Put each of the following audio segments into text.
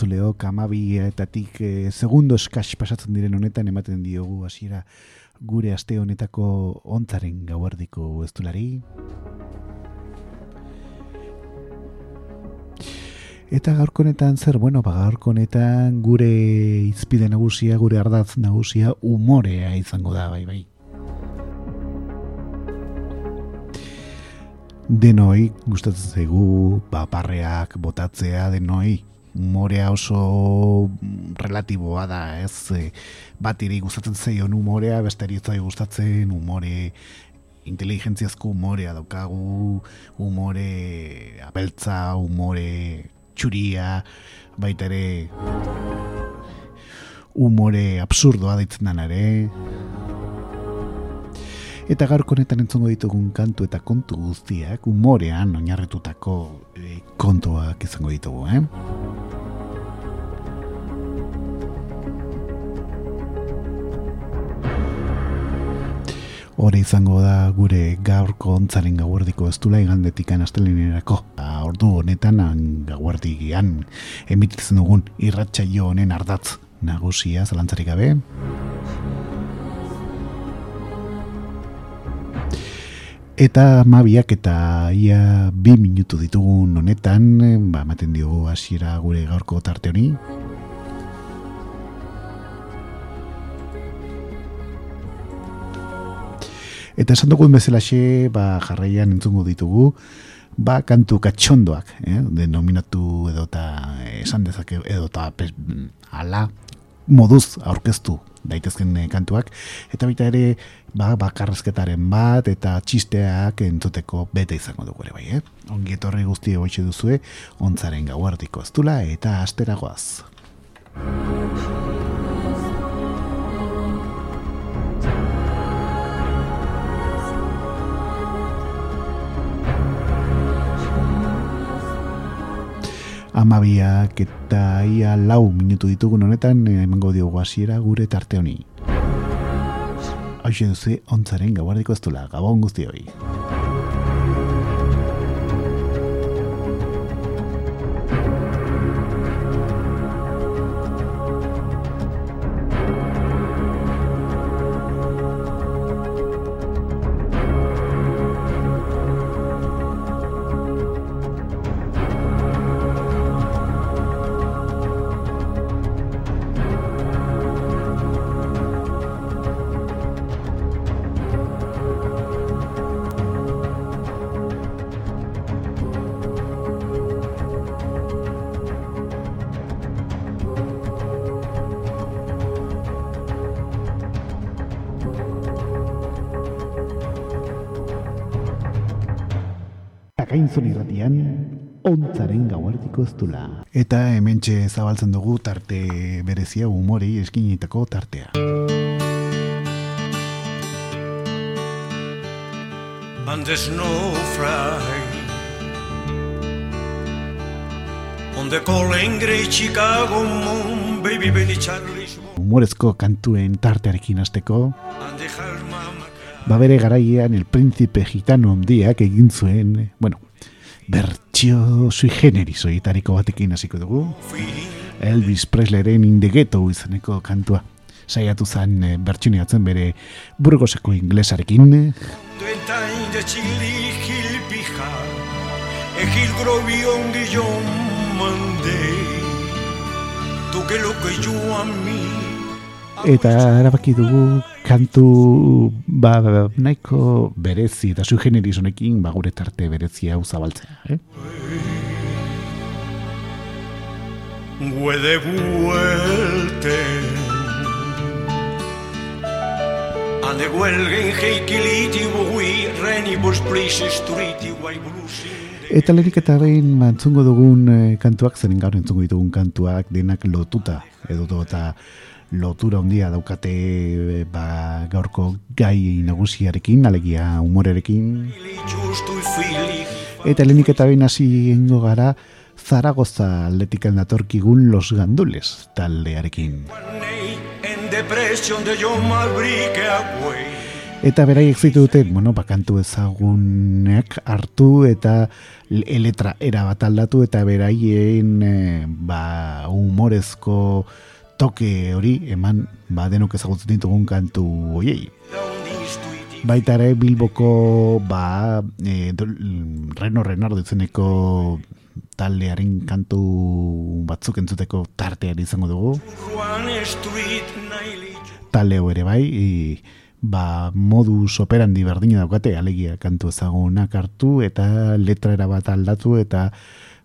Entzuleo, kamabi etatik e, segundo eskas pasatzen diren honetan ematen diogu hasiera gure aste honetako ontzaren gauardiko estulari. Eta gaurko honetan zer, bueno, ba, gaurko gure izpide nagusia, gure ardaz nagusia umorea izango da, bai, bai. Denoi, gustatzen zaigu, paparreak, botatzea, denoi, umorea oso relatiboa da, ez? E, bat gustatzen zeion umorea, bestari ez gustatzen umore inteligentziazko umorea daukagu, umore abeltza, umore txuria, baita ere umore absurdoa ditzen den ere. Eta gaurko honetan entzongo ditugun kantu eta kontu guztiak umorean oinarretutako e, kontuak izango ditugu, eh? Hore izango da gure gaurko ontzaren gauardiko ez dula igandetik anastelenerako. Ba, ordu honetan gauardigian emititzen dugun irratxa jo honen ardatz nagusia zalantzarik gabe. Eta mabiak eta ia bi minutu ditugun honetan, ba, maten diogu hasiera gure gaurko tarte honi. Eta esan dugu bezalaxe, ba, jarraian entzungo ditugu, ba, kantu katxondoak, eh? denominatu edo eta esan dezake edo eta ala moduz aurkeztu daitezken eh, kantuak. Eta baita ere, ba, bakarrezketaren bat eta txisteak entzuteko bete izango dugu ere bai, eh? Ongi etorri guzti egoitxe duzue, ontzaren gauartiko ez eta asteragoaz. Amabiak eta ia lau minutu ditugun honetan eh, emango diogu hasiera gure tarte honi. Haixe duzu, ontzaren gauardiko ez gabon guzti hori. Gainzon irratian, ontzaren gauartiko ez dula. Eta hemen zabaltzen dugu tarte berezia umorei eskinitako tartea. And there's no fry On the calling great Chicago moon Baby Benny Charlie Humorezko kantuen tartearekin azteko ba bere garaian el príncipe gitano ondiak egin zuen, bueno, bertxio sui generis oietariko batekin hasiko dugu. Elvis Presleyren indegeto izaneko kantua. Saiatu zen e, bertxuneatzen bere burgoseko inglesarekin. Egil grobion que lo que yo a mí eta erabaki dugu kantu ba, ba, nahiko berezi eta su honekin ba, gure tarte berezi hau zabaltzea eh? Guede vuelte Ande huelgen heikiliti bugui reni bus striti guai Eta lerik eta behin mantzungo dugun eh, kantuak, zeren gaur entzungo ditugun kantuak denak lotuta, edo eta lotura handia daukate eh, ba, gaurko gai nagusiarekin, alegia humorerekin. Eta lehenik eta behin hasi gara, Zaragoza atletikan datorkigun Los Gandules taldearekin. Eta beraiek zitu dute, bueno, bakantu ezagunek hartu eta eletra era bat aldatu eta beraien eh, ba, humorezko toke hori eman ba denok ezagutzen ditugun kantu hoiei. Baita ere Bilboko ba e, Reno Renardo izeneko taldearen kantu batzuk entzuteko tartean izango dugu. Taleo ere bai, ba, modus operandi berdina daukate, alegia kantu ezagunak hartu eta letra bat aldatu eta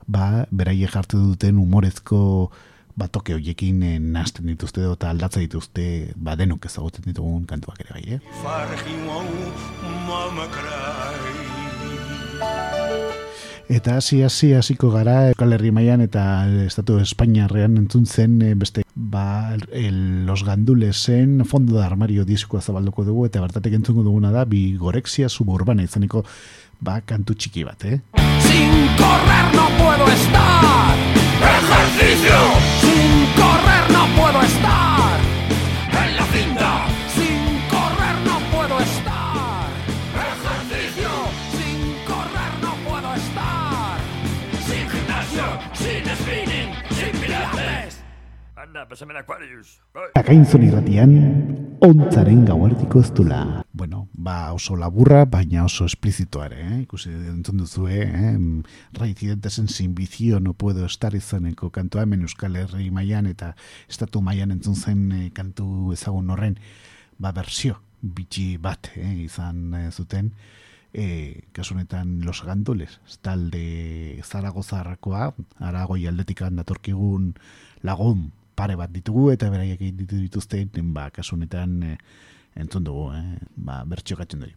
ba, beraie jartu duten humorezko batoke hoiekin eh, nasten dituzte eta aldatzen dituzte ba denok ezagutzen ditugun kantuak ere bai, eh? Eta hasi hasi hasiko gara Euskal Herri mailan eta estatu Espainiarrean entzun zen eh, beste ba el, los gandulesen fondo de armario diskoa zabalduko dugu eta bertatik entzungo duguna da bi gorexia suburbana izaniko ba kantu txiki bat, eh? Sin correr no puedo estar Ejercicio sin correr no puedo estar El Aquarius. Akainzun irratian, ontzaren gauartiko ez Bueno, ba oso laburra, baina oso esplizitoa ere, eh? ikusi entzun duzu, eh? Raizidentesen sin bizio no puedo estar izaneko kantua hemen Euskal Herri mailan eta estatu mailan entzun zen eh, kantu ezagun horren, ba bersio, bitxi bat eh? izan eh, zuten, e, kasunetan los gandules, talde zaragozarrakoa, aragoi aldetikan datorkigun lagun pare bat ditugu eta beraiek ditu dituzten ba kasunetan e, entzun dugu eh? ba, bertxo dugu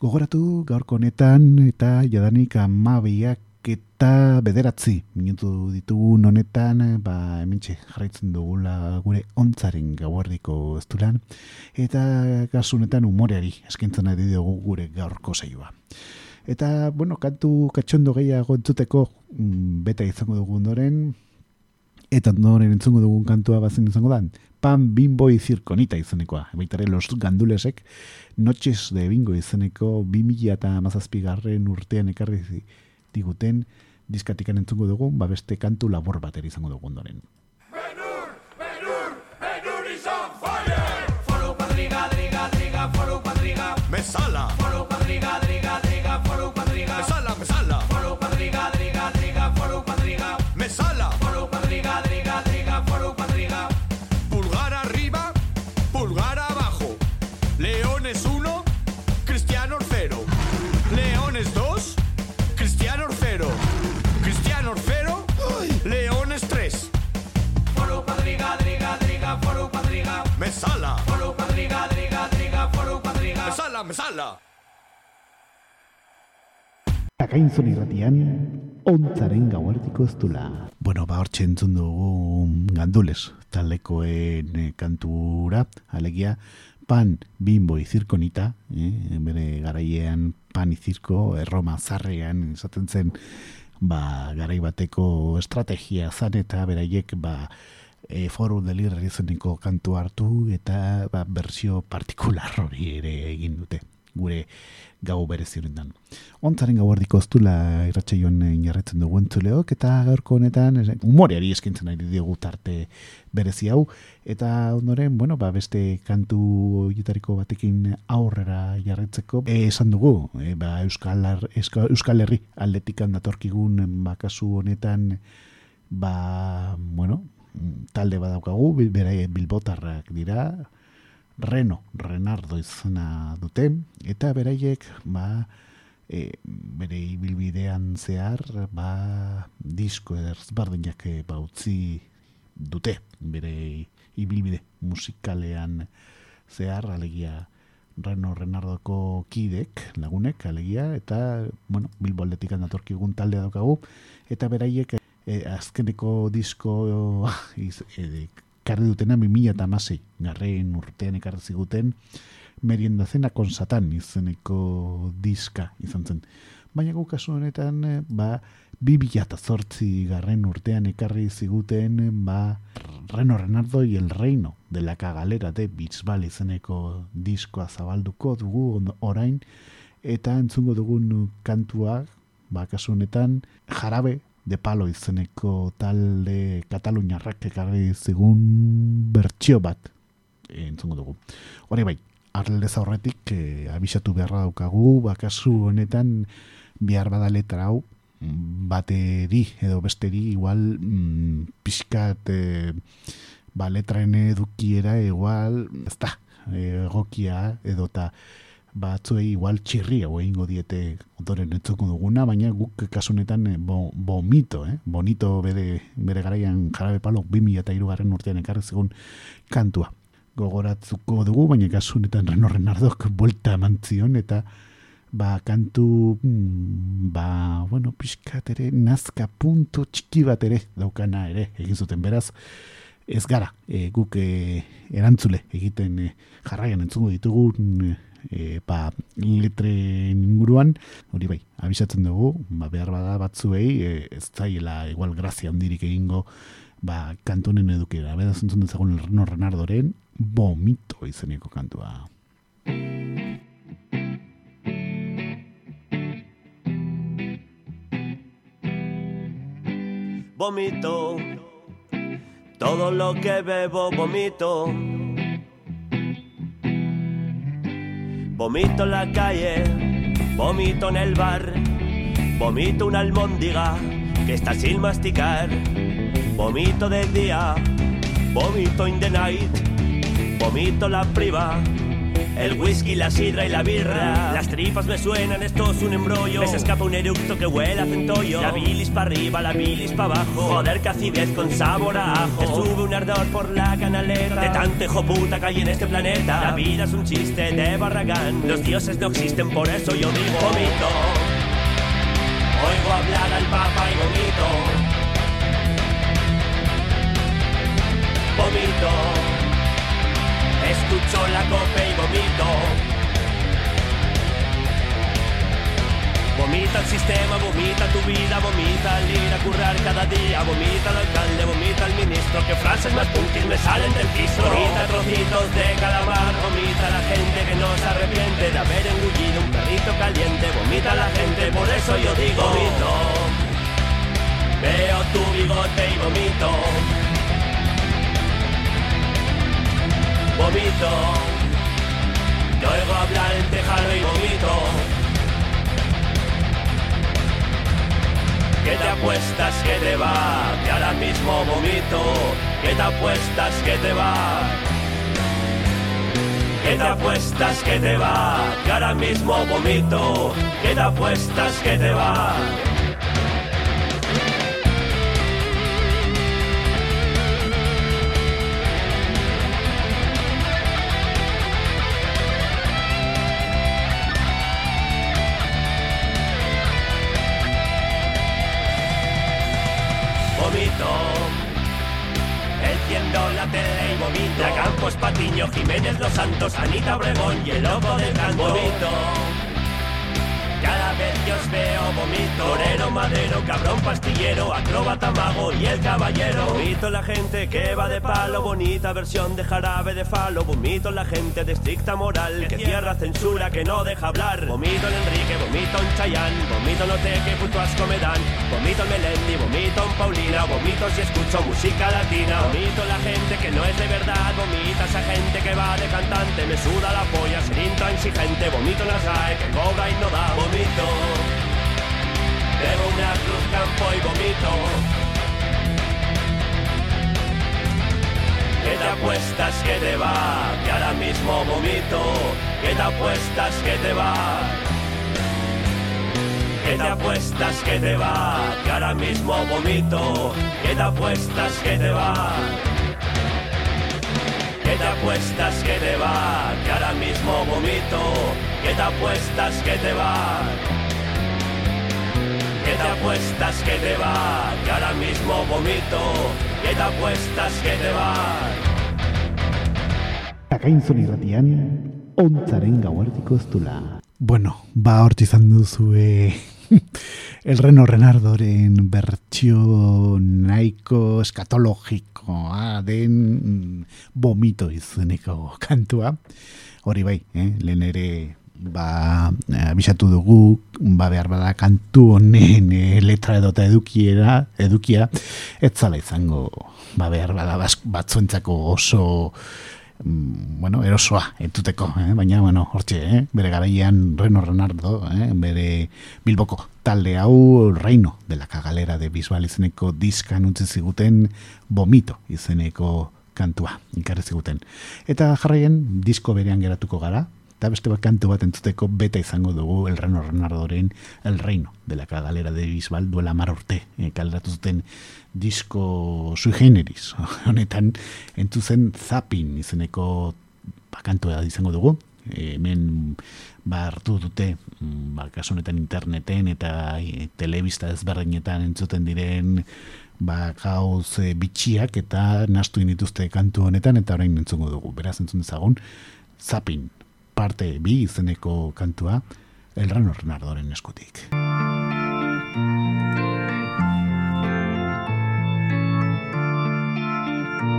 gogoratu gaurko honetan eta jadanik amabiak eta bederatzi minutu ditugu honetan ba hementxe jarraitzen dugula gure ontzaren gauardiko estulan eta kasunetan umoreari eskintzen nahi dugu gure gaurko saioa Eta, bueno, kantu katxondo gehiago entzuteko mm, beta izango dugu ondoren, eta ondoren entzungo dugun kantua bazen izango da, pan bimbo izirkonita izanekoa. Baitare los gandulesek, noches de bingo izaneko 2000 eta mazazpigarren urtean ekarri diguten diskatikan entzungo dugu, ba beste kantu labor bateri izango dugu ondoren. Sala. Foro padriga, driga, driga, foro padriga. Me sala, me sala. Akainzun irratian, ontzaren gauartiko ez Bueno, ba, hortxe entzun dugu gandules, talekoen eh, kantura, alegia, pan, bimbo, izirkonita, eh, bere garaiean pan, izirko, erroma, zarrean, esaten zen, ba, garaibateko estrategia zan eta beraiek, ba, e, foru delirri zeniko kantu hartu eta ba, berzio partikular hori ere egin dute gure gau berezirendan. Ontzaren gau ardiko oztula irratxe joan inarretzen dugu entzuleok, eta gaurko honetan humoreari eskintzen nahi dugu tarte berezi hau, eta ondoren, bueno, ba, beste kantu hietariko batekin aurrera jarretzeko, e, esan dugu, e, ba, Euskal, Euskal Herri aldetikan datorkigun bakasu honetan, ba, bueno, talde badaukagu, beraie bilbotarrak dira, Reno, Renardo izena dute, eta beraiek, ba, e, bere ibilbidean zehar, ba, disko ederz bardinak ba, utzi dute, bere ibilbide musikalean zehar, alegia, Reno Renardoko kidek, lagunek, alegia, eta, bueno, bilbo aldetik datorkigun talde daukagu, eta beraiek e, azkeneko disko iz, e, karri dutena mimila eta amasei, garrein urtean ekarri ziguten, merienda zena konsatan izeneko diska izan zen. Baina gu kasu honetan, e, ba, bibila eta zortzi garren urtean ekarri ziguten, ba, Reno Renardo y el Reino de la Cagalera de Bisbal izeneko diskoa zabalduko dugu orain, eta entzungo dugun kantua, ba, kasu honetan, jarabe de palo izeneko talde kataluniarrak ekarri zigun bertsio bat entzungo dugu. Hori bai, arlez aurretik e, abisatu beharra daukagu, bakasu honetan bihar bada letra hau bateri edo besteri igual mm, pixkat e, ba letraen edukiera igual ez da, egokia edo ta batzuei igual txirri hau egingo diete ondoren entzuko duguna, baina guk kasunetan eh, bo, bomito, eh? bonito bere, bere garaian jarabe palo 2000 eta irugarren urtean ekarri zegoen kantua. Gogoratzuko dugu, baina kasunetan Reno Renardok buelta mantzion eta ba kantu mm, ba, bueno, pixkat ere nazka puntu txiki bat ere daukana ere egin zuten beraz ez gara, e, guk e, erantzule egiten e, jarraian entzungo ditugun e, ba, litre inguruan, hori bai, abisatzen dugu, ba, behar bada batzuei, e, ez zaiela igual grazia handirik egingo, ba, kantonen edukera, beda zentzun dezagun Reno Renardoren, bomito izeneko kantua. Vomito, todo lo que bebo vomito. Vomito en la calle, vomito en el bar, vomito una almóndiga que está sin masticar, vomito del día, vomito in the night, vomito la priva el whisky, la sidra y la birra. Las tripas me suenan, esto es un embrollo. Me se escapa un eructo que huele a centollo. La bilis para arriba, la bilis para abajo. Joder, que acidez con sabor a ajo. Te sube un ardor por la canaleta. De tanto hijo puta que hay en este planeta. La vida es un chiste de barragán. Los dioses no existen, por eso yo digo vomito. Oigo hablar al papa y vomito. Vomito. Escucho la copa y vomito. Vomita el sistema, vomita tu vida, vomita al ir a currar cada día, vomita al alcalde, vomita al ministro, que frases más puntis me salen del piso. Vomita trocitos de calamar, vomita la gente que no se arrepiente de haber engullido un perrito caliente, vomita la gente, por eso yo digo vomito. Veo tu bigote y vomito. vomito. Te oigo hablar en tejado y vomito. ¿Qué te apuestas que te va? Que ahora mismo vomito. ¿Qué te apuestas que te va? ¿Qué te apuestas que te va? Que ahora mismo vomito. ¿Qué te apuestas que te va? Santos, Anita Obregón y el loco del canto. Cada vez que os veo vomito Torero, madero, cabrón, pastillero Acróbata, mago y el caballero. Vomito la gente que va de palo Bonita versión de jarabe de falo Vomito la gente de estricta moral Que cierra censura, que no deja hablar. Vomito en Enrique, vomito en Chayán Vomito no te que puto asco me dan. Vomito en Melendi, vomito en Paulina Vomito si escucho música latina. Vomito la gente que no es de verdad Vomita esa gente que va de cantante Me suda la polla, ser intransigente Vomito en la que cobra y no da. Vomito Bebo una cruz campo y vomito que te va, que ahora mismo vomito, que te apuestas que te va. Que te apuestas que te va, que ahora mismo vomito, que te apuestas que te va. Que te apuestas que te va, que ahora mismo vomito, que te apuestas que te va. Que te apuestas que te va, que ahora mismo vomito, que te apuestas que te va. Akainzun irratian, ontzaren gauartiko ez dula. Bueno, ba hortu izan duzue el Reno Renardoren bertsio nahiko eskatologikoa den vomito izeneko kantua. Hori bai, eh? lehen ere ba, abisatu dugu, ba, behar bada kantu honen e, letra edota edukiera, edukia, ez zala izango, ba, behar bada batzuentzako oso, mm, bueno, erosoa, entuteko, eh? baina, bueno, hortxe, eh? bere garaian Reno Renardo, eh? bere bilboko talde hau Reino de la Cagalera de Bisbal izeneko diskan utzi ziguten Vomito izeneko kantua, ikarri ziguten. Eta jarraien, disko berean geratuko gara, eta beste bat kantu bat entzuteko beta izango dugu El Reno Renardoren El Reino de la Cagalera de Bisbal duela mar urte e, zuten disko sui generis. Honetan entzuzen zapin izeneko bakantu izango dugu. E, hemen ba dute mm, ba, honetan interneten eta e, telebista ezberdinetan entzuten diren ba, gauz e, bitxiak eta nastu inituzte kantu honetan eta orain entzungo dugu. Beraz entzun dezagun zapin parte bi izeneko kantua El Rano Renardoren eskutik.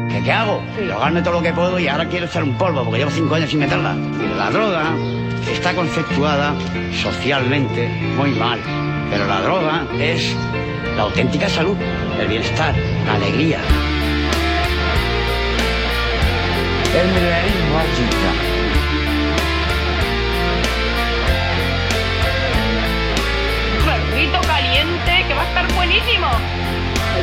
¿Qué, ¿Qué hago? Drogarme todo lo que puedo y ahora quiero echar un polvo porque llevo cinco años sin meterla. La droga está conceptuada socialmente muy mal, pero la droga es la auténtica salud, el bienestar, la alegría. El milenarismo artista. Que va a estar buenísimo.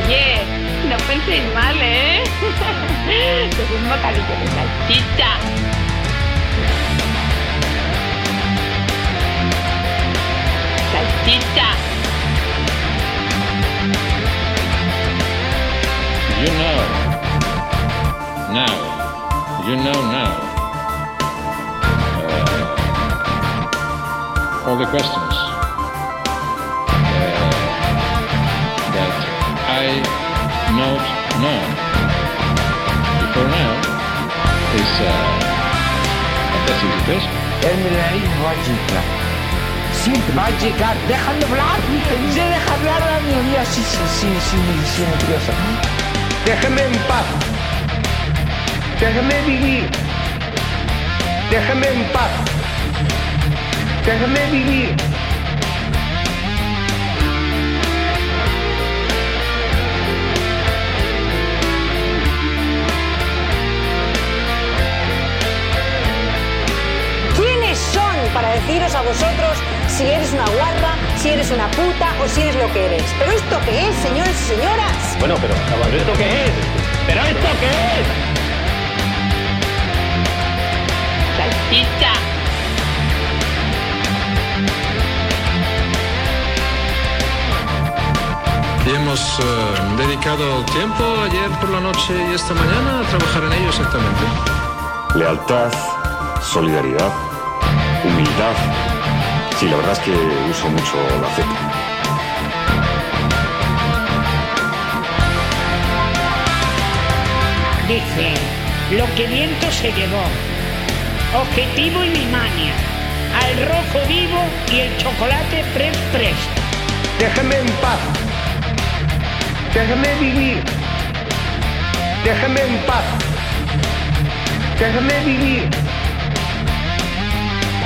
Oye, no penséis mal, ¿eh? es un bocadillo de salchicha. Salchicha. You know. Now. You know now. Uh, all the questions. high note known. Before now, is uh, fantastic request. الملايين واجبة سيد hablar. دخل بالعرض ازاي دخل بالعرض يا Sí, sí, sí, sí, sí, متقصر déjame en paz déjame vivir déjame en paz déjame vivir para deciros a vosotros si eres una guarra, si eres una puta o si eres lo que eres. ¿Pero esto qué es, señores y señoras? Bueno, pero, ¿pero esto qué es? ¿Pero esto qué es? Salchicha. Y hemos uh, dedicado tiempo ayer por la noche y esta mañana a trabajar en ello exactamente. Lealtad, solidaridad humildad. Sí, la verdad es que uso mucho la Z. Dice, lo que viento se llevó. Objetivo y mania. Al rojo vivo y el chocolate pres pres. Déjeme en paz. Déjeme vivir. Déjeme en paz. Déjeme vivir.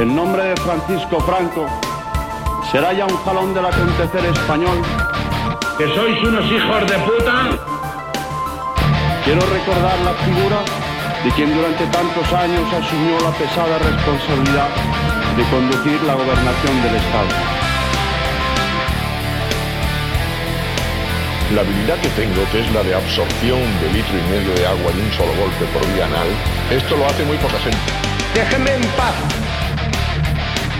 en nombre de Francisco Franco, será ya un jalón del acontecer español. Que sois unos hijos de puta. Quiero recordar la figura de quien durante tantos años asumió la pesada responsabilidad de conducir la gobernación del Estado. La habilidad que tengo, que es la de absorción de litro y medio de agua de un solo golpe por vía anal, esto lo hace muy poca gente. Déjeme en paz.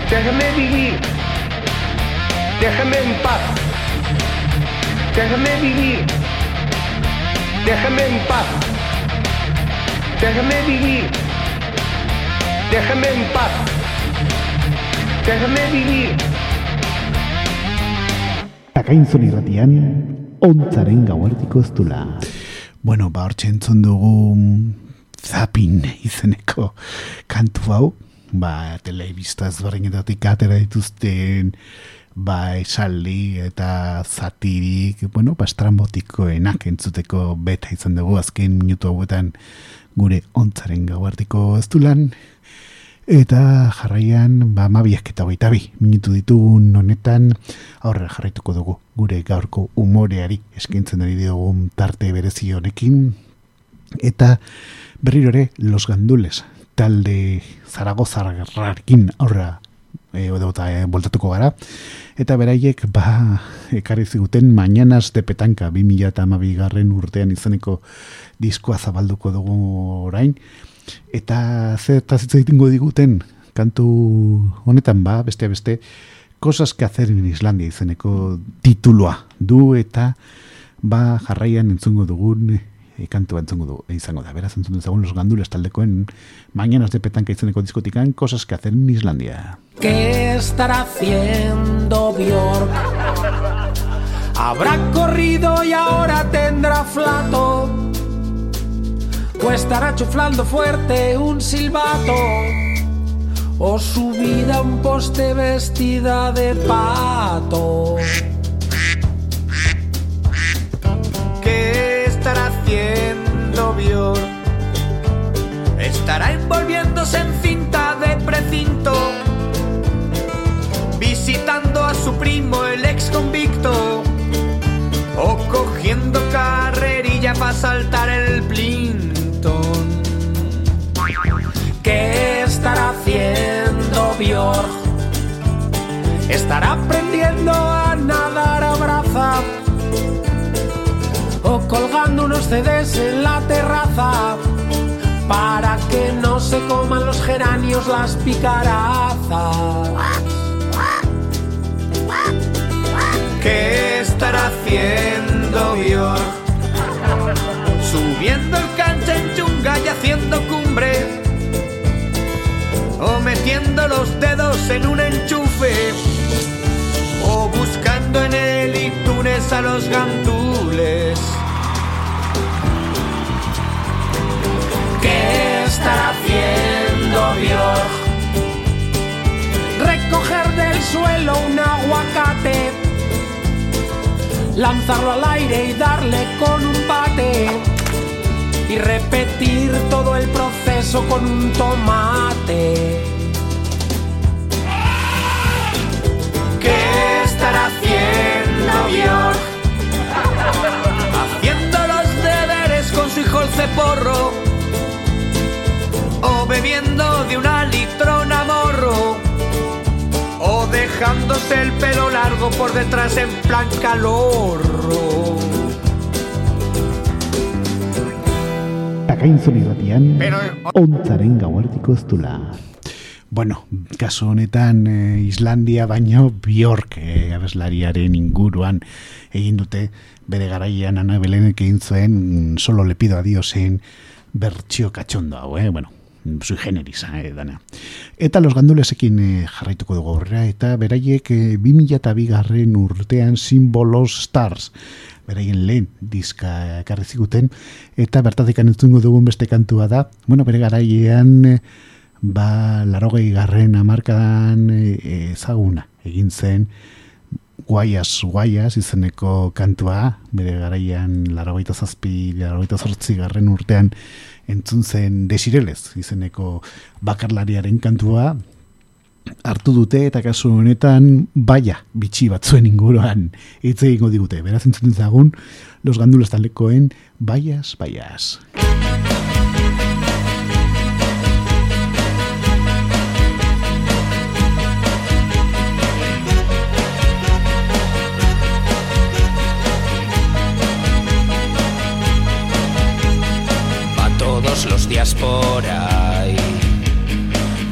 Déjeme vivir. Déjeme en paz. Déjeme vivir. Déjeme en paz. Déjeme vivir. Déjeme en paz. Déjeme vivir. Akainzun irratian, ontzaren gauartiko ez dula. Bueno, ba, hortxe entzun dugu zapin izeneko kantu hau, ba, telebista ezberdinetatik atera dituzten ba, esaldi eta zatirik, bueno, ba, estrambotikoenak entzuteko beta izan dugu azken minutu hauetan gure ontzaren gauartiko ez dulan, Eta jarraian, ba, mabiak eta baita bi, minutu ditugun honetan, aurrera jarraituko dugu gure gaurko umoreari eskintzen ari dugun tarte berezi honekin. Eta berriro ere, Los Gandules, talde Zaragozarrarekin aurrera e, eta e, voltatuko gara. Eta beraiek, ba, ekarri ziguten, mañanas de petanka, 2000 eta garren urtean izaneko diskoa zabalduko dugu orain eta zer eta diguten kantu honetan ba, beste beste cosas que hacer en Islandia izeneko tituloa du eta ba jarraian entzungo dugun kantu entzungo du izango da beraz entzungo dugun los gandules taldekoen mañanas de petanca izeneko diskotikan cosas que hacer en Islandia. ¿Qué estará haciendo Björk? Habrá corrido y ahora tendrá flato. O estará chuflando fuerte un silbato. O subida a un poste vestida de pato. Estará envolviéndose en cinta de precinto, visitando a su primo el ex convicto, o cogiendo carrerilla para saltar el plin ¿Qué estará haciendo Björk? ¿Estará aprendiendo a nadar a braza? ¿O colgando unos CDs en la terraza? Para que no se coman los geranios las picarazas. ¿Qué estará haciendo Björk? Subiendo el cancha en chunga y haciendo cumbre o metiendo los dedos en un enchufe, o buscando en el iTunes a los gandules. Suelo un aguacate, lanzarlo al aire y darle con un bate y repetir todo el proceso con un tomate. ¿Qué estará haciendo Björk? Haciendo los deberes con su hijo el ceporro o bebiendo de una litrona morro dejándose el pelo largo por detrás en plan calorro. Akainzun irratian, ontzaren gauartiko ez Bueno, kasu honetan eh, Islandia baino Bjork eh, abeslariaren inguruan egin dute bere garaian ana belenek egin zuen solo le pido a Dios en bertxio katxondo hau, eh? bueno, sui generis, eh, dana. Eta los gandulesekin eh, jarraituko dugu horrea, eta beraiek eh, 2002 garren urtean Symbolos Stars beraien lehen diska ekarri ziguten eta bertatik entzungo dugun beste kantua da bueno, bere garaian ba, larogei garren amarkadan e, ezaguna egin zen guaias guaias izeneko kantua bere garaian larogeita zazpi larogeita zortzi garren urtean entzun zen desirelez izeneko bakarlariaren kantua hartu dute eta kasu honetan baia bitxi batzuen inguruan hitz egingo digute. Beraz entzuten zagun los gandules talekoen baias, baias. Los días por ahí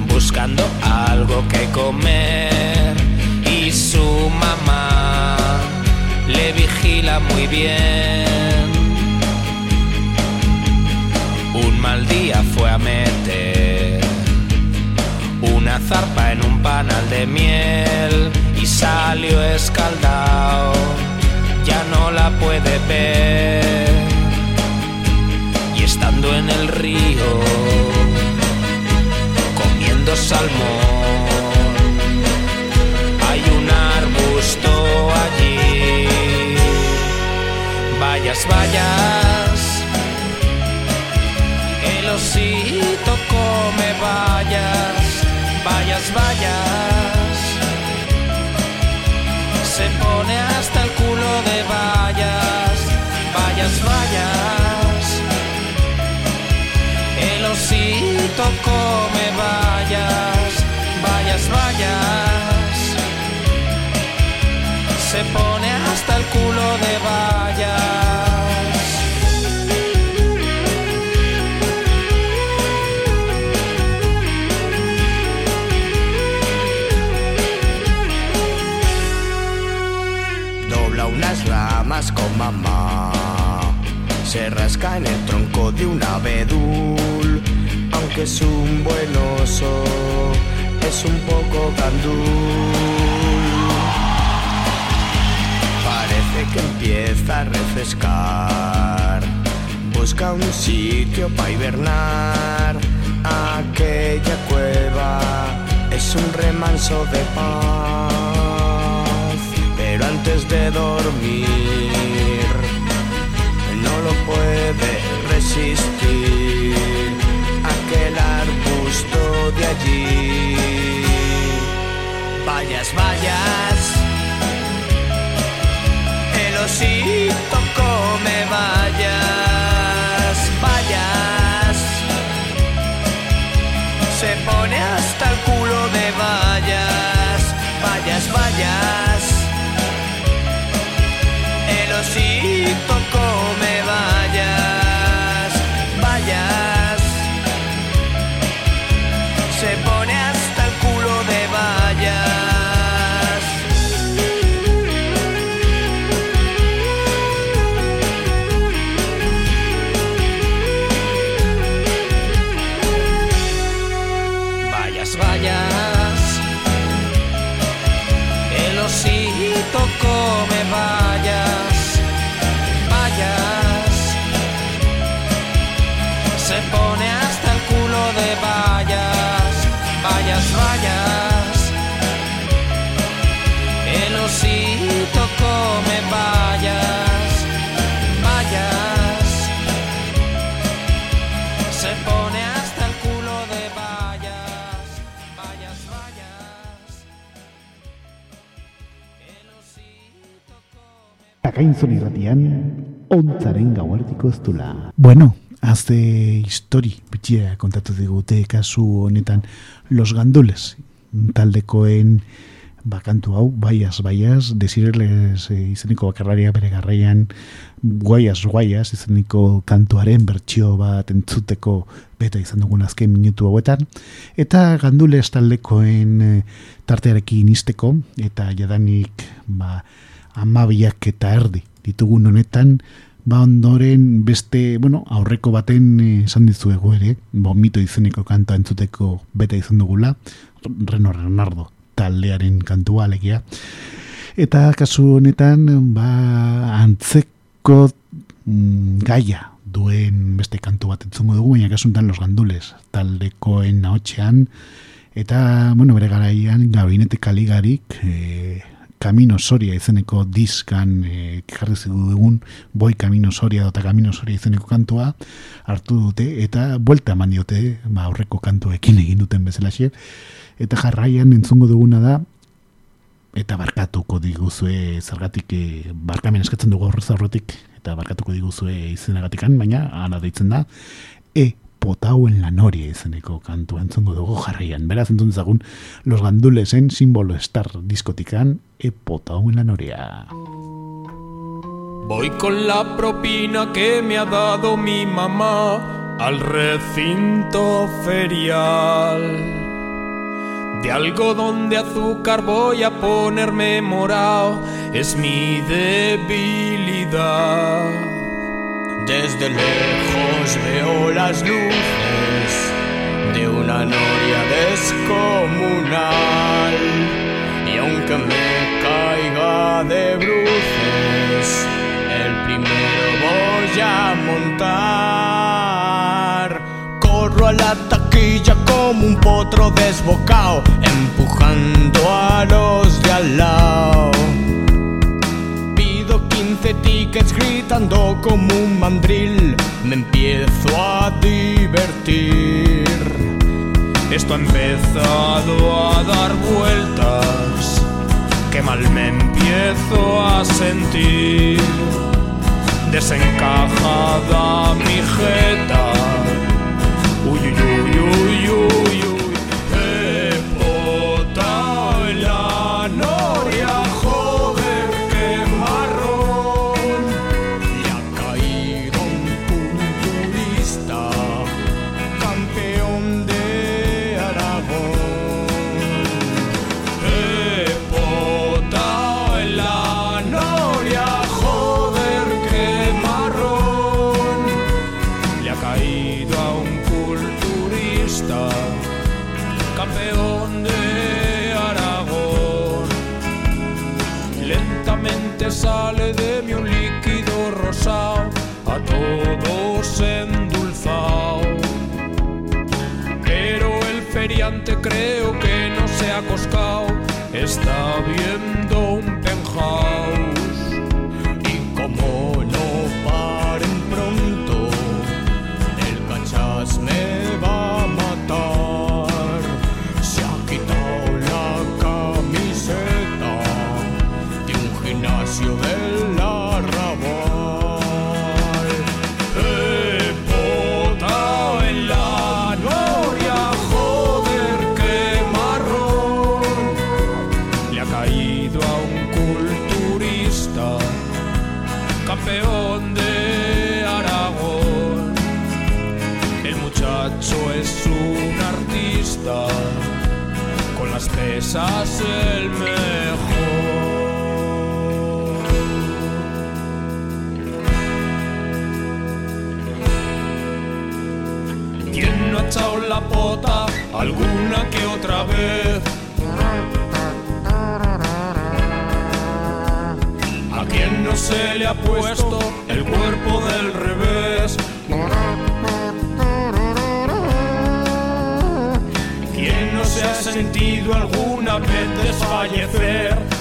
buscando algo que comer y su mamá le vigila muy bien. Un mal día fue a meter una zarpa en un panal de miel y salió escaldado, ya no la puede ver. En el río, comiendo salmón, hay un arbusto allí. Vayas, vayas, el osito come vayas, vayas, vayas. Se pone hasta el culo de vallas, vayas, vayas. Osito come vayas, vayas, vayas. Se pone hasta el culo de vallas. Dobla unas ramas con mamá. Se rasca en el tronco de un abedul. Es un buen oso, es un poco gandul. Parece que empieza a refrescar. Busca un sitio para hibernar. Aquella cueva es un remanso de paz. Pero antes de dormir, no lo puede resistir de allí. Vallas, vallas, el osito come vallas, vallas, se pone a Irratian, ontzaren gauartiko ez dula. Bueno, azte histori bitxia kontatu digute kasu honetan Los Gandules, taldekoen bakantu hau, baiaz, baiaz, desireles e, izeniko bakarraria bere garraian, guaiaz, guaiaz, izeniko kantuaren bertsio bat entzuteko beta izan dugun azken minutu hauetan, eta gandules taldekoen e, tartearekin izteko, eta jadanik, ba, amabiak eta erdi ditugun honetan, ba ondoren beste, bueno, aurreko baten eh, esan dizuegu ere, bomito izeneko kantua entzuteko beta izan dugula, Reno Renardo taldearen kantua alegia. Eta kasu honetan, ba, antzeko mm, gaia duen beste kantu bat entzungo dugu, baina kasu honetan los gandules taldekoen ahotxean, eta, bueno, bere garaian, gabinete kaligarik, e, Camino Soria izeneko diskan e, jarri dugun Boi Camino Soria eta Camino Soria izeneko kantua hartu dute eta buelta eman diote ba, aurreko kantuekin egin duten bezalaxe. Eta jarraian entzungo duguna da eta barkatuko diguzue zergatik e, barkamen eskatzen dugu horrez aurretik eta barkatuko diguzue izenagatikan baina hala deitzen da e potauen la noria izeneko kantu entzongo dugu jarraian. Beraz entzun zagun los gandulesen símbolo star diskotikan e potauen la noria. Voy con la propina que me ha dado mi mamá al recinto ferial. De algodón de azúcar voy a ponerme morado, es mi debilidad. Desde lejos veo las luces de una noria descomunal. Y aunque me caiga de bruces, el primero voy a montar. Corro a la taquilla como un potro desbocado, empujando como un mandril, me empiezo a divertir. Esto ha empezado a dar vueltas, que mal me empiezo a sentir. Desencajada mi jeta, stop. Pesas el mejor. ¿Quién no ha echado la pota alguna que otra vez? ¿A quién no se le ha puesto el cuerpo del revés? Ha sentido alguna vez desfallecer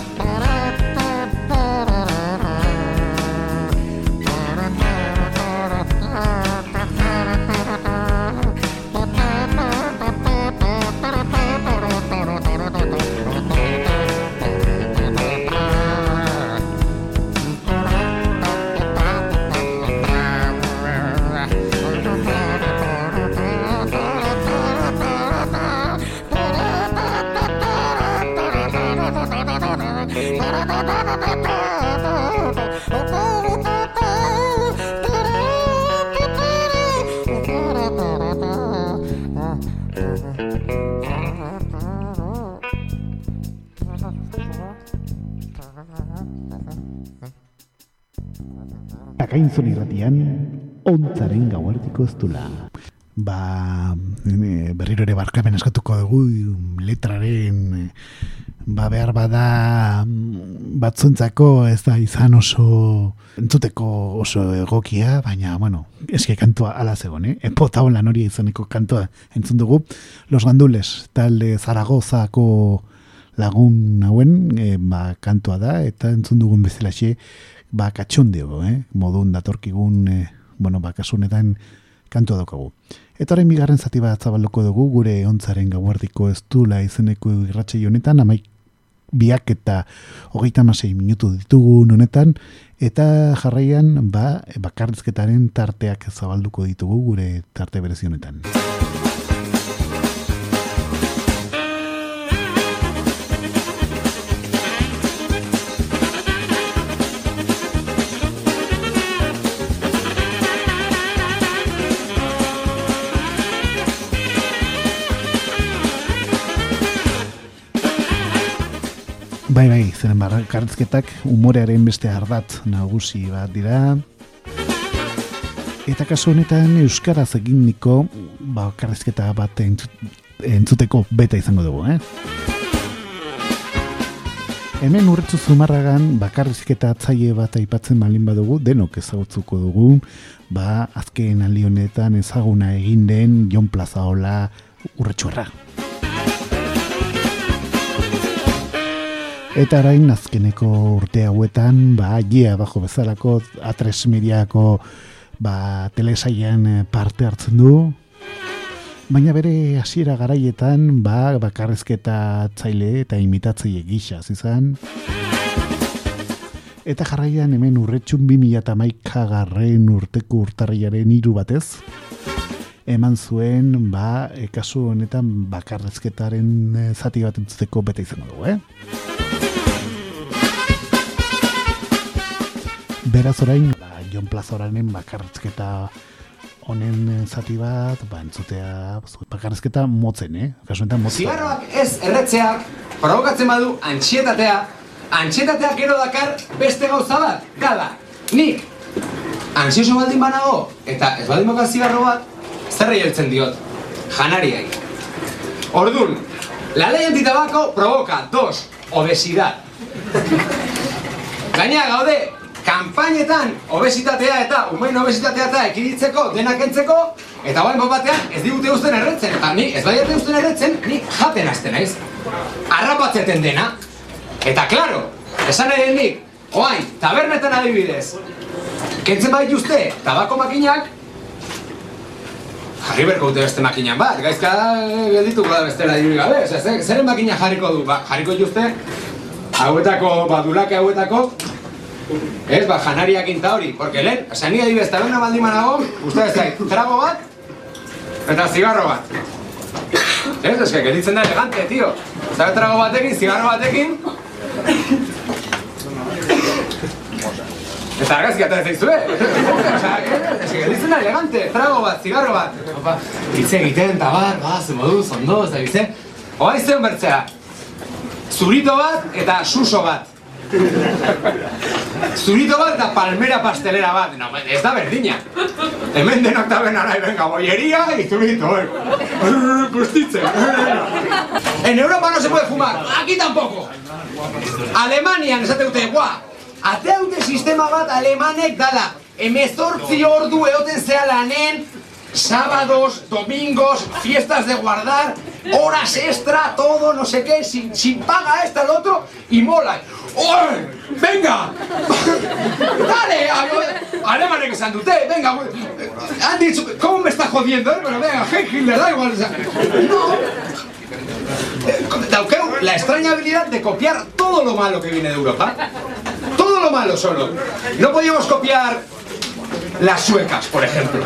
irratian, ontzaren gauartiko ez Ba, berriro ere barkamen eskatuko dugu letraren ba behar bada batzuntzako ez da izan oso entzuteko oso egokia, baina, bueno, eske kantua ala zegoen, eh? Epota lan hori izaneko kantua entzun dugu. Los Gandules, talde Zaragozako lagun hauen e, ba, kantua da, eta entzun dugun bezalaxe, ba, katxondeo, eh? modun datorkigun, e, bueno, ba, kasunetan kantua daukagu. Eta horrein bigarren zati bat zabalduko dugu, gure ontzaren gauardiko ez dula izeneko irratxe honetan, amaik biak eta hogeita masei minutu ditugu honetan, eta jarraian, ba, bakarrizketaren tarteak zabalduko ditugu gure tarte berezionetan. Bai, bai, zeren bakarrizketak umorearen beste ardat nagusi bat dira. Eta kasu honetan Euskaraz egin niko bakarrizketa bat entzuteko beta izango dugu, eh? Hemen urretzu zumarragan bakarrizketa atzaile bat aipatzen malin badugu, denok ezagutzuko dugu, ba, azken alionetan ezaguna egin den Jon Plazaola urretxuarra. Eta arain azkeneko urte hauetan, ba, gia bajo bezalako, atres mediako ba, telesaian eh, parte hartzen du. Baina bere hasiera garaietan, ba, bakarrezketa tzaile eta imitatzaile gisa, izan. Eta jarraian hemen urretxun 2008 garren urteko urtarriaren hiru batez. Eman zuen, ba, e, kasu honetan bakarrezketaren e, zati bat entzuteko bete izango dugu, eh? Beraz orain, ba, Jon Plaza orainen bakarrizketa honen eh, zati bat, ba, entzutea, bakarrizketa motzen, eh? Kasuentan motzen. Zigarroak ez erretzeak, provokatzen badu antxietatea, antxietateak gero dakar beste gauza bat, gala, nik, ansioso baldin banago, eta ez baldin baka zigarro bat, zer heltzen diot, janariai. Ordun, la ley antitabaco provoca, dos, obesidad. Gaina gaude, kanpainetan obesitatea eta umein obesitatea eta ekiditzeko denak entzeko eta bain batean ez digute usten erretzen eta ni ez baiate usten erretzen ni jaten azten naiz. Arrapatzeten dena. Eta klaro esan nahi nik oain tabernetan adibidez kentzen bai uste tabako makinak jarri berko dute beste makinan bat gaizka geldituko da bestela diri gabe zeren makina jarriko du ba, jarriko juzte hauetako badulake hauetako Ez, ba, janariak inta hori, porque lehen, esan nire adibez, taberna baldin manago, uste ez zait, trago bat, eta zigarro bat. Ez, ez, que ditzen da elegante, tio. Zabe trago batekin, zigarro batekin. Eta argazki eta ez daizue. Ez, que ditzen da elegante, trago bat, zigarro bat. Itze egiten, eta bar, ba, ze moduz, ondo, ez da bize. Oa izan bertzea, zurito bat eta suso bat. Zurito bat eta palmera pastelera bat, no, ez da berdina. Hemen denok da bena nahi, venga, bolleria y zurito, eh. Pustitze. En Europa no se puede fumar, aquí tampoco. Alemanian esate dute, guau, atea dute sistema bat alemanek dala. Emezortzi ordu eoten zea lanen, sábados, domingos, fiestas de guardar, horas extra, todo, no sé qué, sin, sin paga esta, el otro, y mola. ¡Venga! ¡Dale! Alemanes que se dute, venga. Han dicho, ¿cómo me está jodiendo? Eh? Pero venga, Hitler, da igual. No. la extraña habilidad de copiar todo lo malo que viene de Europa. Todo lo malo solo. No podíamos copiar las suecas, por ejemplo.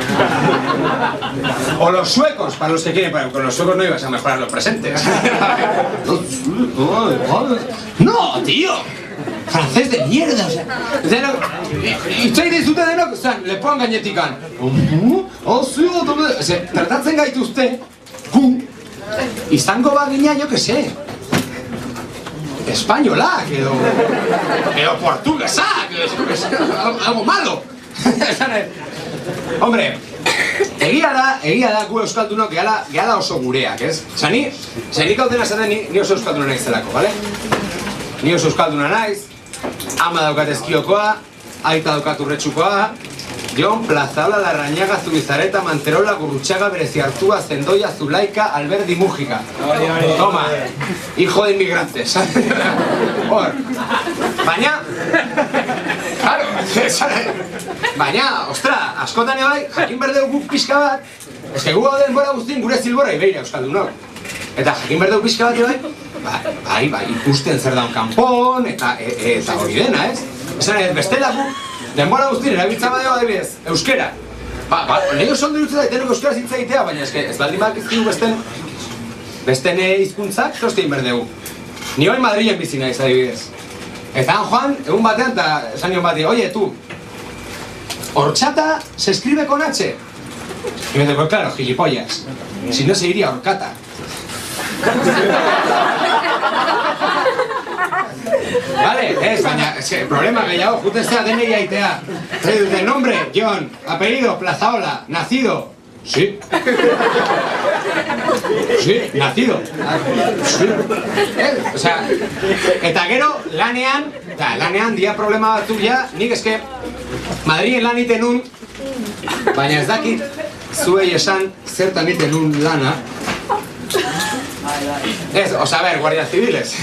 O los suecos, para los que quieren, pero con los suecos no ibas a mejorar los presentes. ¡No, tío! Francés de mierda, o sea. Itxai dizute denok, zan, lepoan gainetikan. Oh, zio, tratatzen gaituzte, gu, izango bagina, jo que sé, españolak, edo, edo portuguesak, edo, algo malo. Hombre, egia da, egia da gu euskaldunok gehala, gehala oso gureak, ez? Osa, ni, zer nik hauten esaten ni, ni oso euskalduna naiz zelako, bale? Ni oso euskalduna naiz, ama daukat ezkiokoa, aita daukat urretxukoa, Jon Plazaola Larrañaga Zubizareta Manterola Gurruchaga Bereciartúa Zendoya Zulaika Alberdi Mújica. Toma, hijo de inmigrantes. Hor, baina, claro, baina, ostra, askotan bai, jakin berdeu guk pixka bat, que gu hau denbora guztien gure zilbora ibeira euskaldunok. Eta jakin berdeu pixka bat bai, ba, bai, bai, ikusten zer daun kanpon, eta, e, e, eta hori dena, ez? Esan ez, bestela gu, denbora guztien erabiltza badeo adibidez, euskera. Ba, ba, nahi oso ondo irutzen da, itenok euskera egitea, baina que, ez baldin bak izkigu besten, besten hizkuntzak zostein berdegu. Ni hori Madrilen bizi naiz adibidez. Eta han joan, egun batean, eta esan oye, tu, horchata se escribe con H. Y me dice, pues claro, gilipollas. Si no se diría horcata. Vale, ez, que, problema gehiago, juten zera denei aitea. Zer dute, nombre, Jon, apellido, Plazaola, nacido. Sí. Sí, nacido. Sí. O sea, eta gero, lanean, eta lanean, dia problema batu ja, nik eske, Madrien lan iten nun, baina ez dakit, zuei esan zertan iten nun lana, Ez, o sea, a ver, guardias civiles.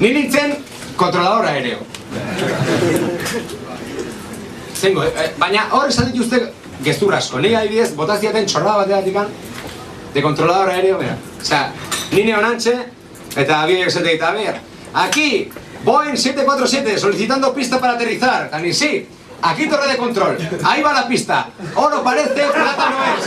Ni nintzen kontrolador aéreo. Zengo, eh, baina hor esan dituzte gezur asko. Ni adibidez, botaziaten txorra bateatik de controlador aéreo, mira. O sea, ni neonantxe, eta abiek esate eta ber. Aquí, Boeing 747 solicitando pista para aterrizar. Tani, sí, Aquí torre de control. Ahí va la pista. Oro parece, plata no es.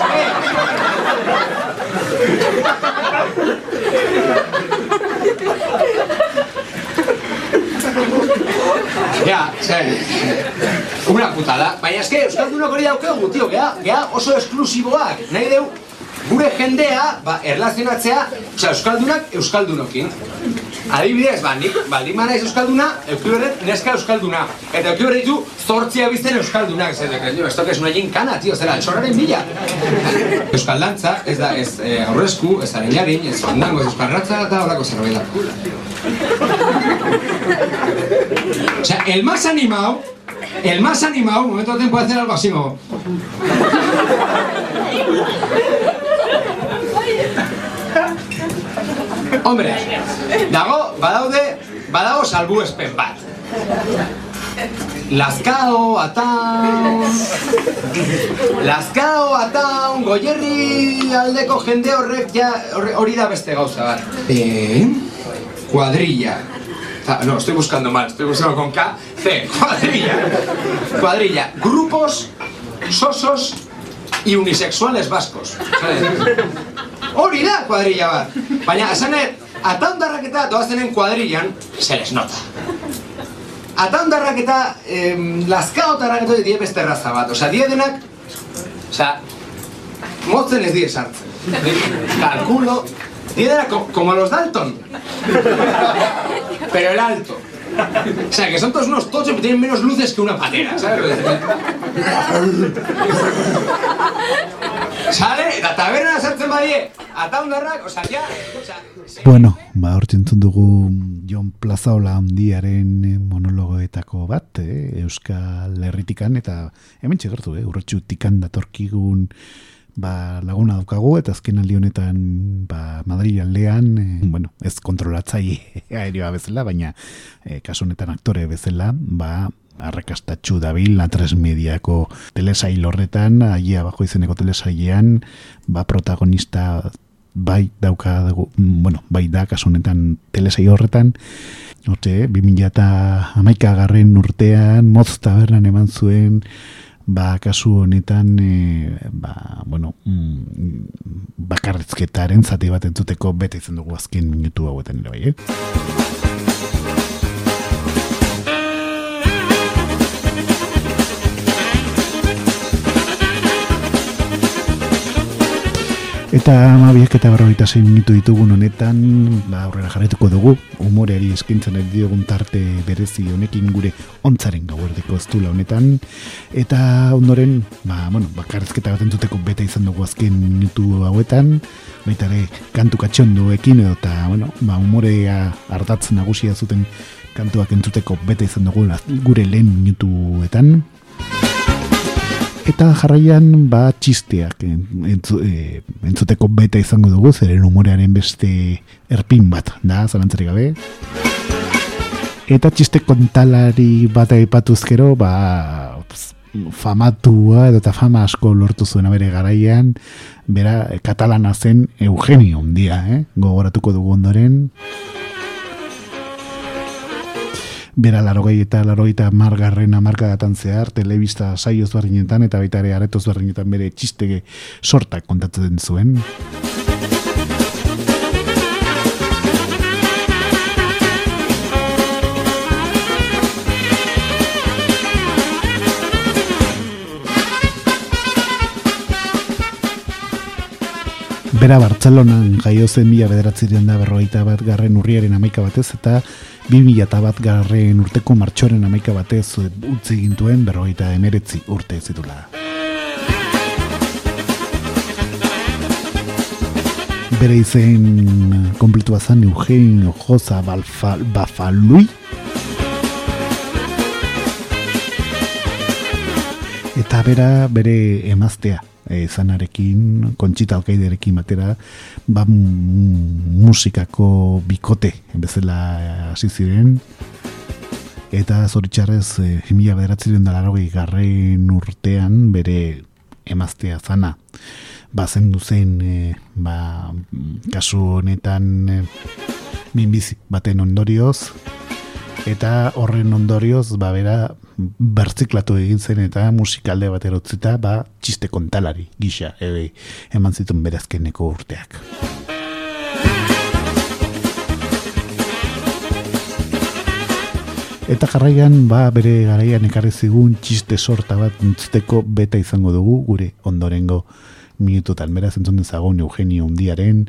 Ja, zen, una putada. Baina eske, Euskaldunok hori daukegu, tio, gea, gea oso esklusiboak. Nahi deu, gure jendea, ba, erlazionatzea, osea, Euskaldunak Euskaldunokin. Adibidez, ba, nik, baldin mara Euskalduna, eukiberret neska Euskalduna. Eta eukiberret ditu, zortzia bizten Euskaldunak. Zer, dek, esto que es una jinkana, tio, zera, txorraren bila. Euskaldantza, ez da, ez eh, aurresku, ez arenarin, ez fandango, ez euskarratza eta horako zerbait da. O sea, el más animado, el más animado, un momento de puede hacer algo así, como... Hombre, dago, badaude, badago salbuespen bat. Lazkao, ataun... Lazkao, ataun, goierri aldeko jende horrek ja, hori da beste gauza bat. Eh, cuadrilla. Ah, no, estoy buscando mal, estoy buscando con K. C, cuadrilla. Cuadrilla. Grupos sosos y unisexuales vascos. Hori da kuadrilla bat. Baina, esanet, ataundarrak eta doazenen kuadrillan, se les nota. Ataundarrak eta eh, lazkaotarrak eta die beste raza bat. Osa, die denak, osa, motzen ez die sartzen. Calculo, die denak, como los Dalton. Pero el alto. O sea, que son todos unos tochos que tienen menos luces que una patera, ¿sabes? Sale, eta taberna sartzen badie, ataundarrak, o sea, ya... O sea, bueno, ba, hor txentzun dugu Jon Plazaola handiaren monologoetako bat, eh, Euskal Herritikan, eta hemen txegertu, eh, urretxu tikan datorkigun ba, laguna daukagu, eta azken aldi honetan ba, Madrid aldean, e, bueno, ez kontrolatzai aerioa bezala, baina e, kasu honetan aktore bezala, ba, arrakastatxu dabil la tres mediako telesail horretan, aia bajo izeneko telesailean, ba, protagonista bai dauka, bueno, bai da kasu honetan telesai horretan, Horte, 2000 eta amaika garren urtean, moz tabernan eman zuen, ba, kasu honetan, e, ba, bueno, mm, bakarrizketaren zati bat entzuteko bete izan dugu azken minutu hauetan ere bai, eh? Eta amabiak eta berroita zein minutu ditugun honetan, ba, aurrera jarretuko dugu, umoreari eskintzen ez diogun tarte berezi honekin gure ontzaren gauerdeko ez honetan. Eta ondoren, ba, bueno, bakarrezketa bat entzuteko beta izan dugu azken minutu hauetan, baita ere kantu katxondoekin edo eta, bueno, ba, umorea hartatzen nagusia zuten kantuak entzuteko beta izan dugu gure lehen minutuetan. Eta jarraian ba txisteak entzu, e, entzuteko beta izango dugu, zeren humorearen beste erpin bat, da, zalantzarik gabe. Eta txiste kontalari bat aipatuz ba, famatua edo eta fama asko lortu zuen bere garaian, bera katalana zen Eugenio dia, eh? gogoratuko dugu ondoren bera larogei eta larogei eta margarren amarkadatan zehar, telebista saioz barrinetan eta baita ere aretoz barrinetan bere txistege sortak kontatzen zuen. Bera Bartzelonan jaio zen mila bederatzirean da berrogeita bat garren urriaren amaika batez eta 2000 bat garren urteko martxoren amaika batez utzi gintuen berrogeita emeretzi urte zitula. Bere izen kompletua zan Eugenio Josa Bafalui eta bera bere emaztea izanarekin, kontxita alkaiderekin batera, ba musikako bikote bezala hasi ziren. Eta zoritxarrez e, mila bederatzen da garren urtean bere emaztea zana. Bazen duzen e, ba, kasu honetan e, minbizi baten ondorioz. Eta horren ondorioz ba bera bertziklatu egin zen eta musikalde bat erotzita ba txiste kontalari gisa ebe, eman zituen berazkeneko urteak. Eta jarraian ba bere garaian ekarri zigun txiste sorta bat entzuteko beta izango dugu gure ondorengo minututan beraz entzun dezagun Eugenio Undiaren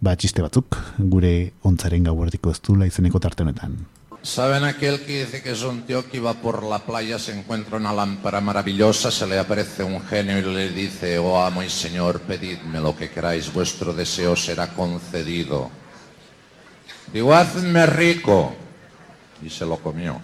ba txiste batzuk gure ontzaren gauerdiko ez du izeneko tarte honetan. ¿Saben aquel que dice que es un tío que iba por la playa, se encuentra una lámpara maravillosa, se le aparece un genio y le dice, oh amo y señor, pedidme lo que queráis, vuestro deseo será concedido. Digo, hazme rico. Y se lo comió.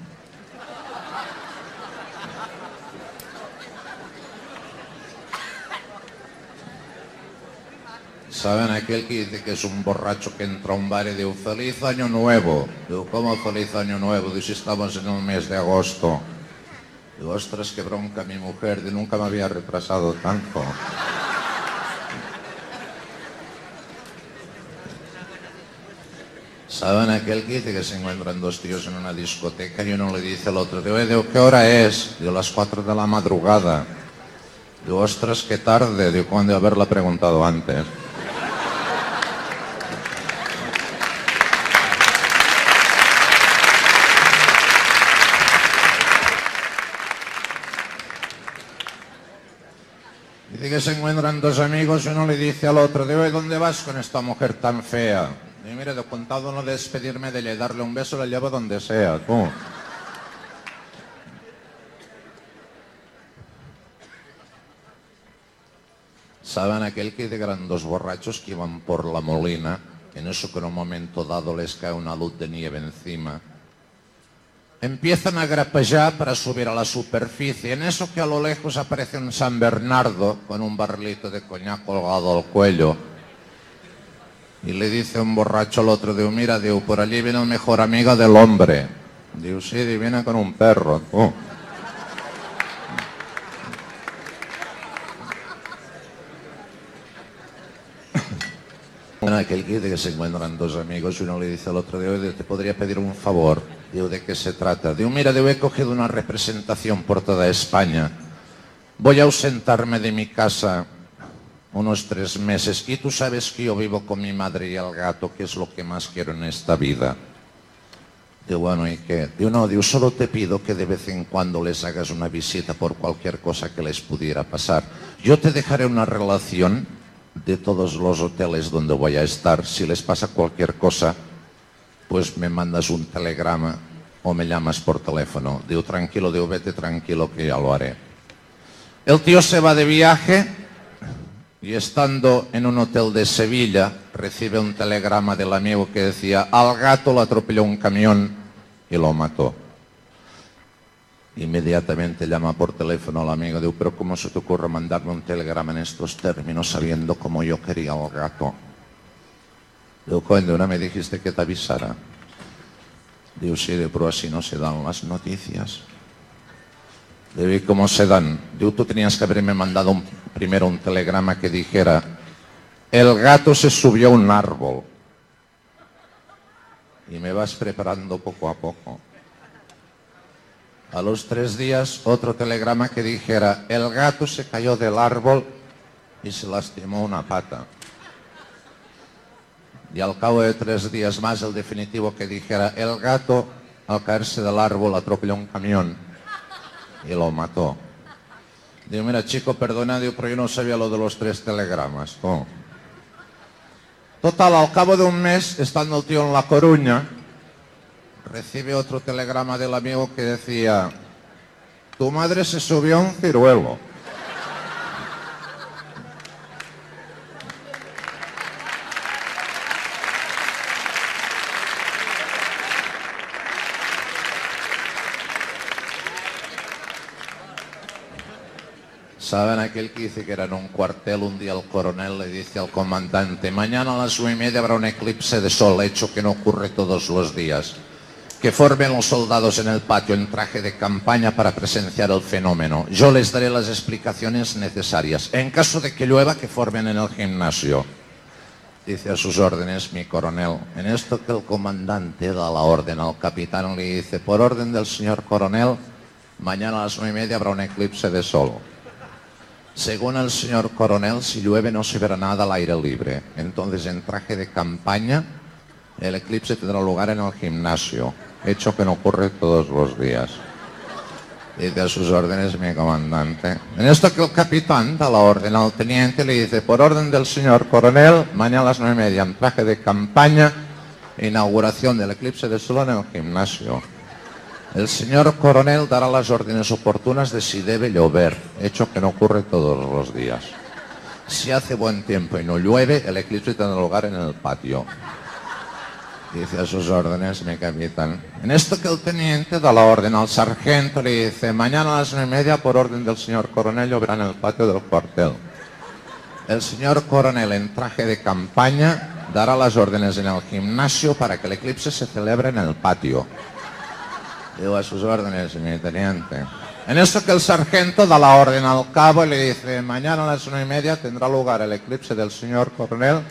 ¿Saben aquel que dice que es un borracho que entra a un bar y dice feliz año nuevo? Digo, ¿cómo feliz año nuevo? Dice, estamos en un mes de agosto. Digo, ostras, qué bronca mi mujer, de nunca me había retrasado tanto. ¿Saben aquel que dice que se encuentran dos tíos en una discoteca y uno le dice al otro, digo, ¿qué hora es? Digo, las cuatro de la madrugada. Digo, ostras, qué tarde. Digo, ¿cuándo haberla preguntado antes? Dice que se encuentran dos amigos y uno le dice al otro, digo, ¿dónde vas con esta mujer tan fea? Y mire, de contado no despedirme de ella y darle un beso, la llevo donde sea. ¿Saben aquel que de dos borrachos que iban por la molina? En eso que en un momento dado les cae una luz de nieve encima Empiezan a grapejar para subir a la superficie. En eso que a lo lejos aparece un San Bernardo con un barrilito de coñac colgado al cuello. Y le dice un borracho al otro, digo, mira, digo, por allí viene el mejor amigo del hombre. Digo, sí, viene con un perro. Aquel que se encuentran dos amigos y uno le dice al otro, de te podría pedir un favor. Digo, ¿de qué se trata? Digo, mira, digo, he cogido una representación por toda España. Voy a ausentarme de mi casa unos tres meses y tú sabes que yo vivo con mi madre y el gato, que es lo que más quiero en esta vida. Digo, bueno, ¿y qué? Digo, no, digo, solo te pido que de vez en cuando les hagas una visita por cualquier cosa que les pudiera pasar. Yo te dejaré una relación de todos los hoteles donde voy a estar. Si les pasa cualquier cosa, pues me mandas un telegrama o me llamas por teléfono. Digo, tranquilo, digo, vete tranquilo que ya lo haré. El tío se va de viaje y estando en un hotel de Sevilla recibe un telegrama del amigo que decía, al gato lo atropelló un camión y lo mató. Inmediatamente llama por teléfono al amigo, digo, pero ¿cómo se te ocurre mandarme un telegrama en estos términos sabiendo cómo yo quería al gato? Digo, coño, no me dijiste que te avisara. Digo, sí, pero así no se dan las noticias. Digo, ¿y cómo se dan? Digo, tú tenías que haberme mandado un- primero un telegrama que dijera, el gato se subió a un árbol. Y me vas preparando poco a poco. A los tres días, otro telegrama que dijera, el gato se cayó del árbol y se lastimó una pata. Y al cabo de tres días más, el definitivo que dijera, el gato al caerse del árbol atropelló un camión y lo mató. Digo, mira chico, perdona, pero yo no sabía lo de los tres telegramas. Total, al cabo de un mes, estando el tío en La Coruña, recibe otro telegrama del amigo que decía, tu madre se subió a un ciruelo. ¿Saben aquel que dice que era en un cuartel un día el coronel le dice al comandante, mañana a las nueve y media habrá un eclipse de sol, hecho que no ocurre todos los días? Que formen los soldados en el patio en traje de campaña para presenciar el fenómeno. Yo les daré las explicaciones necesarias. En caso de que llueva, que formen en el gimnasio. Dice a sus órdenes mi coronel. En esto que el comandante da la orden al capitán le dice, por orden del señor coronel, mañana a las nueve y media habrá un eclipse de sol. Según el señor coronel, si llueve no se verá nada al aire libre. Entonces, en traje de campaña, el eclipse tendrá lugar en el gimnasio, hecho que no ocurre todos los días. Dice a sus órdenes mi comandante. En esto que el capitán da la orden al teniente, le dice, por orden del señor coronel, mañana a las nueve y media, en traje de campaña, inauguración del eclipse de sol en el gimnasio. El señor coronel dará las órdenes oportunas de si debe llover, hecho que no ocurre todos los días. Si hace buen tiempo y no llueve, el eclipse tendrá lugar en el patio. Dice a sus órdenes mi capitán. En esto que el teniente da la orden al sargento, le dice, mañana a las nueve y media, por orden del señor coronel, lloverá en el patio del cuartel. El señor coronel en traje de campaña dará las órdenes en el gimnasio para que el eclipse se celebre en el patio. Digo a sus órdenes, mi teniente. En esto que el sargento da la orden al cabo y le dice, mañana a las nueve y media tendrá lugar el eclipse del señor coronel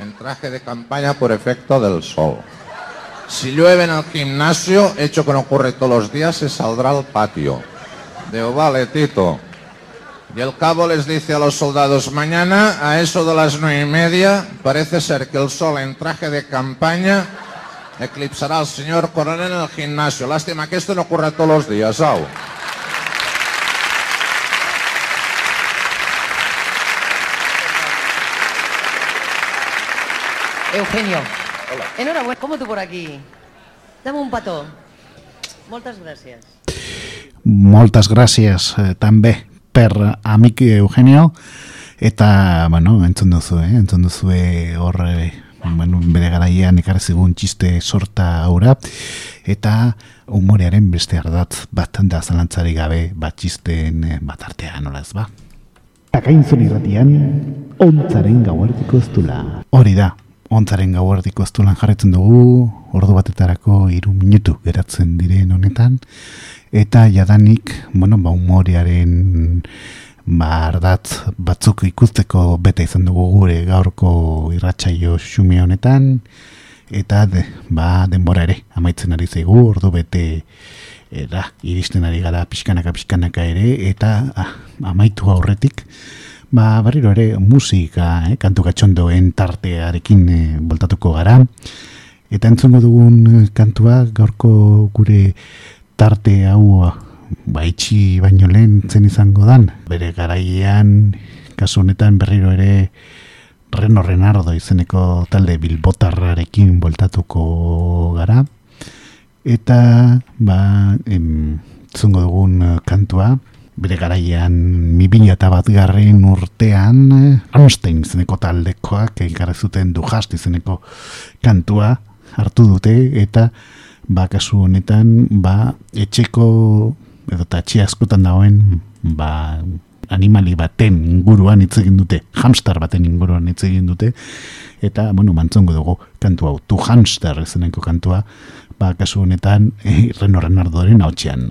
en traje de campaña por efecto del sol. Si llueve en el gimnasio, hecho que no ocurre todos los días, se saldrá al patio. Digo, vale, Tito. Y el cabo les dice a los soldados, mañana a eso de las nueve y media, parece ser que el sol en traje de campaña eclipsará al señor coronel en el gimnasio. Lástima que esto no ocurra todos los días, au. Eugenio. Enhorabuena. ¿Cómo tú por aquí? Dame un pató. Moltes gràcies. Moltes gràcies eh, també per amic Eugenio eta, bueno, entzun duzu, eh? entzun duzu hor eh, bueno, bere garaian ekarri zigun txiste sorta aura eta umorearen beste ardatz bat da zalantzari gabe bat txisten eh, bat artean, nola ez ba? Akainzun irratian, ontzaren gauartiko eztula. Hori da, ontzaren gauartiko eztulan jarretzen dugu, ordu batetarako iru minutu geratzen diren honetan, eta jadanik, bueno, ba, humorearen ba, ardatz batzuk ikusteko bete izan dugu gure gaurko irratsaio xume honetan, eta de, ba, denbora ere, amaitzen ari zaigu, ordu bete era, iristen ari gara pixkanaka pixkanaka ere, eta ah, amaitu aurretik, ba, barriro ere musika, eh, kantu gatxondoen tartearekin eh, voltatuko gara, eta entzongo dugun eh, kantua gaurko gure tarte hau ba, itxi baino lehen zen izango dan, bere garaian, kasu honetan berriro ere Reno Renardo izeneko talde bilbotarrarekin voltatuko gara, eta ba, em, dugun eh, kantua, bere garaian mibila eta bat garren urtean eh, Amstein izeneko taldekoak ekarri zuten du jast izeneko kantua hartu dute eta ba kasu honetan ba etxeko edo tatxi askotan dagoen, ba, animali baten inguruan hitz egin dute, hamster baten inguruan hitz egin dute, eta, bueno, mantzongo dugu kantu hau, tu hamster ezeneko kantua, ba, kasu honetan, e, Reno Renardoren hau txean.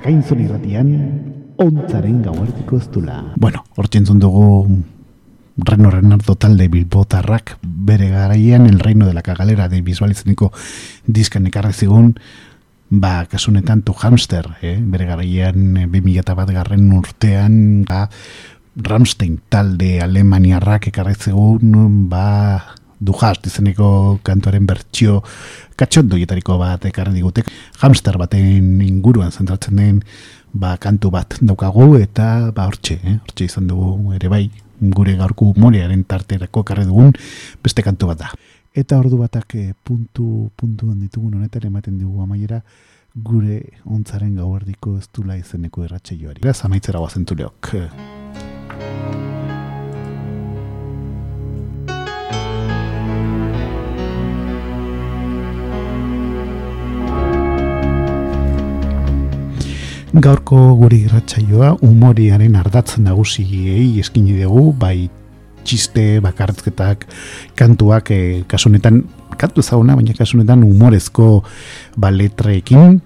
Akainzon irratian, ontzaren gauartiko ez dula. Bueno, hortzen dugu Reno Renardo talde bilbotarrak bere garaian el reino de la cagalera de visualizeniko diskan ekarri zigun ba, kasunetan tu hamster eh? bere garaian 2000 bat garren urtean ba, Ramstein talde alemaniarrak ekarri zigun ba, du hast izeneko kantuaren bertsio katxondoietariko bat ekarri digutek hamster baten inguruan zentratzen den ba, kantu bat daukagu eta ba, hortxe, eh? hortxe izan dugu ere bai gure gaurku morearen tarterako karre dugun beste kantu bat da. Eta ordu batak eh, puntu, puntu ditugun honetan ematen dugu amaiera gure ontzaren gauardiko ez dula izeneko erratxe joari. Beraz, amaitzera guazentuleok. Gaurko guri irratsaioa umoriaren ardatzen nagusiei eskini dugu, bai txiste, bakartzketak, kantuak, e, kasunetan, kantu zauna, baina kasunetan humorezko baletreekin.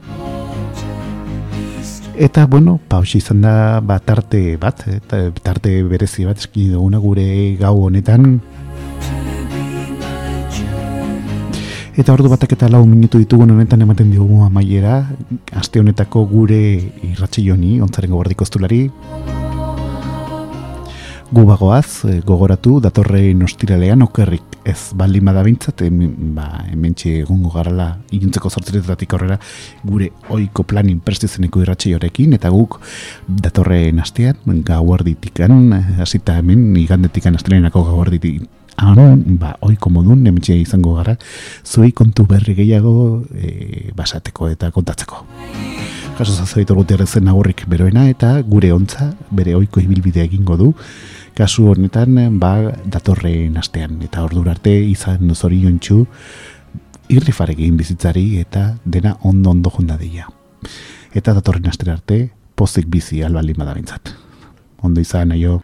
Eta, bueno, pausi izan da bat tarte bat, eta tarte berezi bat eskini duguna gure gau honetan, Eta ordu batak eta lau minutu ditugun honetan ematen diogu amaiera, aste honetako gure irratxe joni, ontzaren gobardiko estulari. Gu bagoaz, eh, gogoratu, datorre nostiralean okerrik ez baldin bada bintzat, ba, hemen egongo garala inuntzeko sortzeretatik aurrera gure oiko planin prestizeneko irratxe eta guk datorre astean, gauarditikan, hasita hemen, igandetikan astelenako gauarditik han, ba, oiko modun, nemitxe izango gara, zuei kontu berri gehiago e, basateko eta kontatzeko. Kaso zazoitu gutierrezen agurrik beroena eta gure ontza bere oiko ibilbidea egingo du. Kasu honetan, ba, datorren astean eta ordura arte izan zori jontxu irrifarekin bizitzari eta dena ondo ondo jondadeia. Eta datorren astera arte, pozik bizi albaldin badabintzat. Ondo izan, aio.